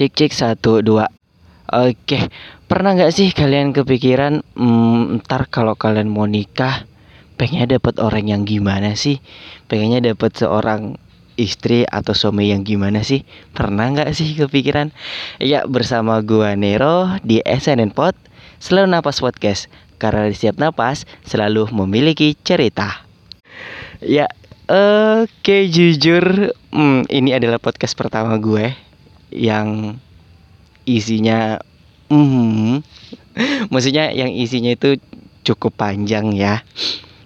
Cek cek satu dua. Oke, pernah nggak sih kalian kepikiran hmm, ntar kalau kalian mau nikah pengennya dapat orang yang gimana sih? Pengennya dapat seorang istri atau suami yang gimana sih? Pernah nggak sih kepikiran? Ya bersama gua Nero di SNN Pod Selalu Napas Podcast Karena di setiap napas selalu memiliki cerita Ya oke jujur hmm, ini adalah podcast pertama gue yang isinya hmm, maksudnya yang isinya itu cukup panjang ya.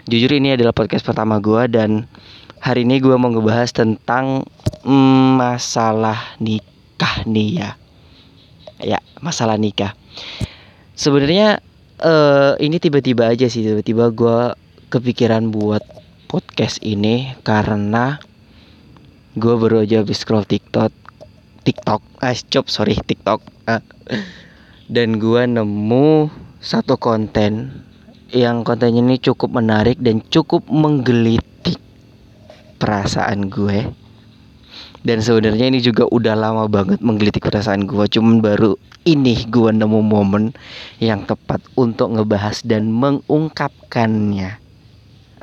Jujur ini adalah podcast pertama gue dan hari ini gue mau ngebahas tentang hmm, masalah nikah nih ya. Ya masalah nikah. Sebenarnya uh, ini tiba-tiba aja sih tiba-tiba gue kepikiran buat podcast ini karena gue baru aja habis scroll TikTok TikTok, ah cop sorry TikTok, ah. dan gue nemu satu konten yang kontennya ini cukup menarik dan cukup menggelitik perasaan gue. Dan sebenarnya ini juga udah lama banget menggelitik perasaan gue, cuman baru ini gue nemu momen yang tepat untuk ngebahas dan mengungkapkannya.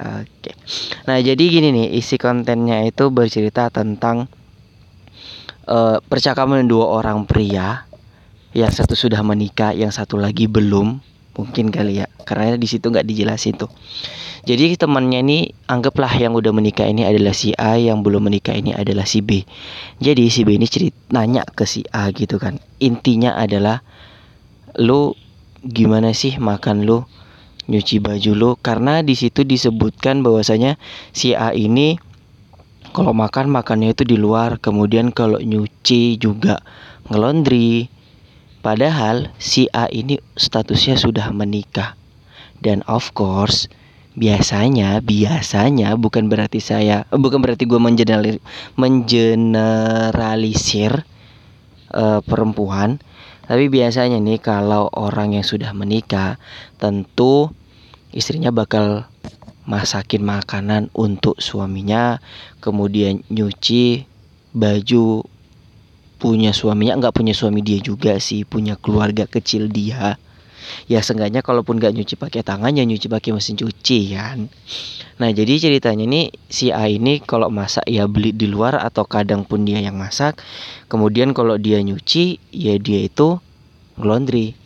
Oke. Nah, jadi gini nih, isi kontennya itu bercerita tentang uh, percakapan dua orang pria yang satu sudah menikah yang satu lagi belum mungkin kali ya. Karena di situ nggak dijelasin tuh. Jadi temannya ini anggaplah yang udah menikah ini adalah si A yang belum menikah ini adalah si B. Jadi si B ini cerita nanya ke si A gitu kan. Intinya adalah lu gimana sih makan lu? Nyuci baju lu? Karena di situ disebutkan bahwasanya si A ini kalau makan makannya itu di luar. Kemudian kalau nyuci juga ngelondri. Padahal si A ini statusnya sudah menikah. Dan of course biasanya biasanya bukan berarti saya bukan berarti gue mengeneralisir, mengeneralisir uh, perempuan. Tapi biasanya nih kalau orang yang sudah menikah tentu istrinya bakal masakin makanan untuk suaminya, kemudian nyuci baju punya suaminya, nggak punya suami dia juga sih, punya keluarga kecil dia. Ya seenggaknya kalaupun nggak nyuci pakai tangan ya nyuci pakai mesin cuci kan. Nah jadi ceritanya ini si A ini kalau masak ya beli di luar atau kadang pun dia yang masak. Kemudian kalau dia nyuci ya dia itu laundry.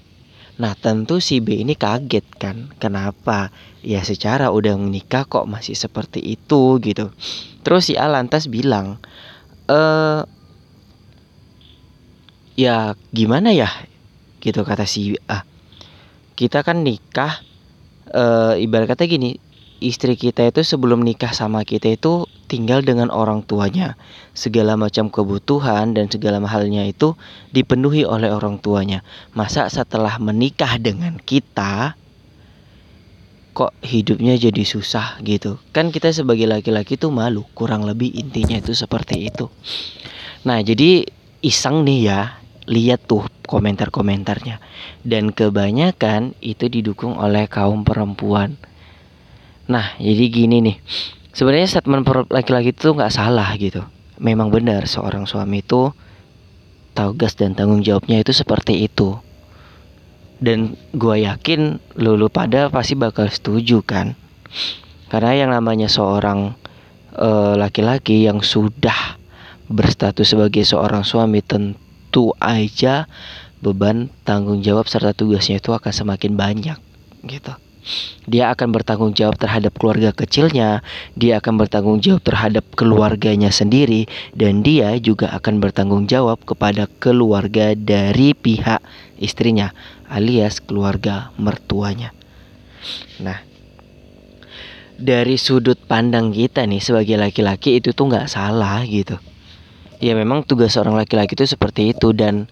Nah tentu si B ini kaget kan Kenapa? Ya secara udah menikah kok masih seperti itu gitu Terus si A lantas bilang eh Ya gimana ya? Gitu kata si A Kita kan nikah eh, Ibarat kata gini Istri kita itu sebelum nikah sama kita itu tinggal dengan orang tuanya. Segala macam kebutuhan dan segala halnya itu dipenuhi oleh orang tuanya. Masa setelah menikah dengan kita kok hidupnya jadi susah gitu. Kan kita sebagai laki-laki tuh malu, kurang lebih intinya itu seperti itu. Nah, jadi iseng nih ya, lihat tuh komentar-komentarnya. Dan kebanyakan itu didukung oleh kaum perempuan. Nah, jadi gini nih. Sebenarnya statement laki-laki itu nggak salah gitu. Memang benar seorang suami itu tugas dan tanggung jawabnya itu seperti itu. Dan gue yakin lulu pada pasti bakal setuju kan? Karena yang namanya seorang eh, laki-laki uh, yang sudah berstatus sebagai seorang suami tentu aja beban tanggung jawab serta tugasnya itu akan semakin banyak gitu dia akan bertanggung jawab terhadap keluarga kecilnya, dia akan bertanggung jawab terhadap keluarganya sendiri, dan dia juga akan bertanggung jawab kepada keluarga dari pihak istrinya, alias keluarga mertuanya. Nah, dari sudut pandang kita nih sebagai laki-laki itu tuh nggak salah gitu. Ya memang tugas seorang laki-laki itu seperti itu dan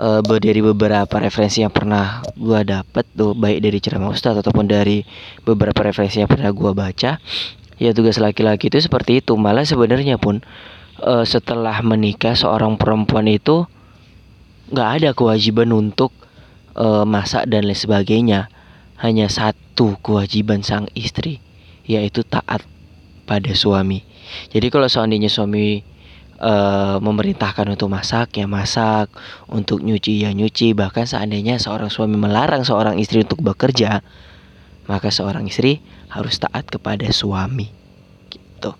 uh, dari beberapa referensi yang pernah gue dapet tuh baik dari ceramah ustadz ataupun dari beberapa referensi yang pernah gue baca ya tugas laki-laki itu seperti itu. Malah sebenarnya pun uh, setelah menikah seorang perempuan itu nggak ada kewajiban untuk uh, masak dan lain sebagainya. Hanya satu kewajiban sang istri yaitu taat pada suami. Jadi kalau seandainya suami uh, memerintahkan untuk masak ya masak, untuk nyuci ya nyuci. Bahkan seandainya seorang suami melarang seorang istri untuk bekerja, maka seorang istri harus taat kepada suami. Gitu.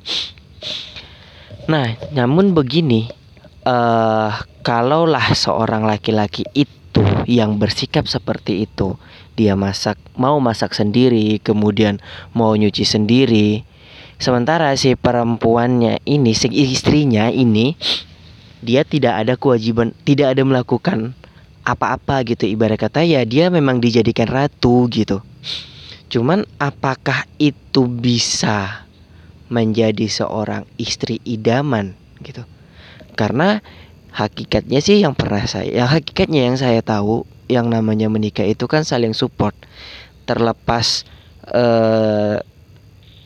Nah, namun begini, uh, kalaulah seorang laki-laki itu yang bersikap seperti itu, dia masak, mau masak sendiri, kemudian mau nyuci sendiri, Sementara si perempuannya ini, si istrinya ini dia tidak ada kewajiban, tidak ada melakukan apa-apa gitu ibarat kata ya dia memang dijadikan ratu gitu. Cuman apakah itu bisa menjadi seorang istri idaman gitu? Karena hakikatnya sih yang pernah saya, ya hakikatnya yang saya tahu yang namanya menikah itu kan saling support. Terlepas eh,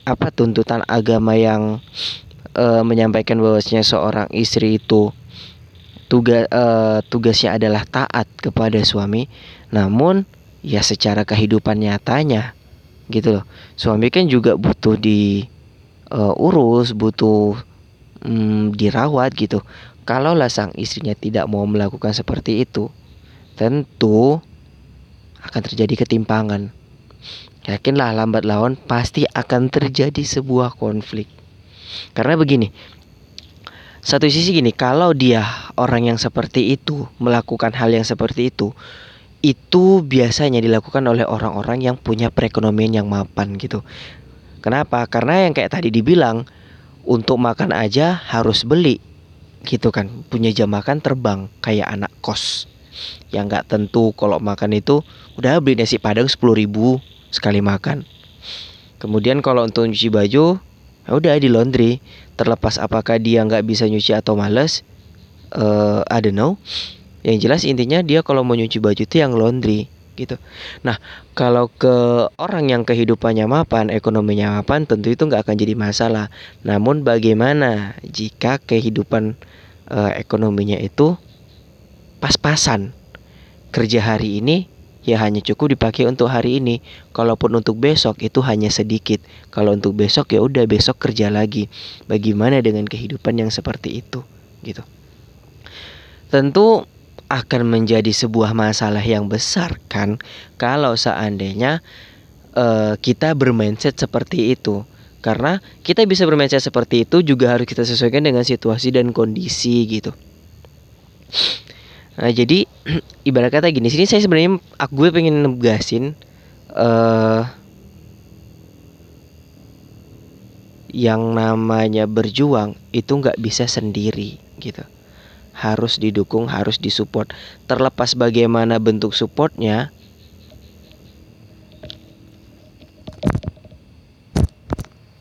apa tuntutan agama yang uh, menyampaikan bahwasanya seorang istri itu tugas uh, tugasnya adalah taat kepada suami namun ya secara kehidupan nyatanya gitu loh. Suami kan juga butuh di uh, urus butuh um, dirawat gitu. Kalau sang istrinya tidak mau melakukan seperti itu tentu akan terjadi ketimpangan Yakinlah lambat laun pasti akan terjadi sebuah konflik. Karena begini, satu sisi gini, kalau dia orang yang seperti itu melakukan hal yang seperti itu, itu biasanya dilakukan oleh orang-orang yang punya perekonomian yang mapan gitu. Kenapa? Karena yang kayak tadi dibilang, untuk makan aja harus beli gitu kan punya jam makan terbang kayak anak kos yang nggak tentu kalau makan itu udah beli nasi padang sepuluh ribu sekali makan. Kemudian kalau untuk nyuci baju, ya udah di laundry. Terlepas apakah dia nggak bisa nyuci atau males, uh, I don't know. Yang jelas intinya dia kalau mau nyuci baju itu yang laundry gitu. Nah, kalau ke orang yang kehidupannya mapan, ekonominya mapan, tentu itu nggak akan jadi masalah. Namun bagaimana jika kehidupan uh, ekonominya itu pas-pasan? Kerja hari ini ya hanya cukup dipakai untuk hari ini. Kalaupun untuk besok itu hanya sedikit. Kalau untuk besok ya udah besok kerja lagi. Bagaimana dengan kehidupan yang seperti itu gitu. Tentu akan menjadi sebuah masalah yang besar kan kalau seandainya uh, kita bermindset seperti itu. Karena kita bisa bermindset seperti itu juga harus kita sesuaikan dengan situasi dan kondisi gitu. Nah, jadi ibarat kata gini, sini saya sebenarnya aku gue pengen negasin uh, yang namanya berjuang itu nggak bisa sendiri gitu. Harus didukung, harus disupport. Terlepas bagaimana bentuk supportnya,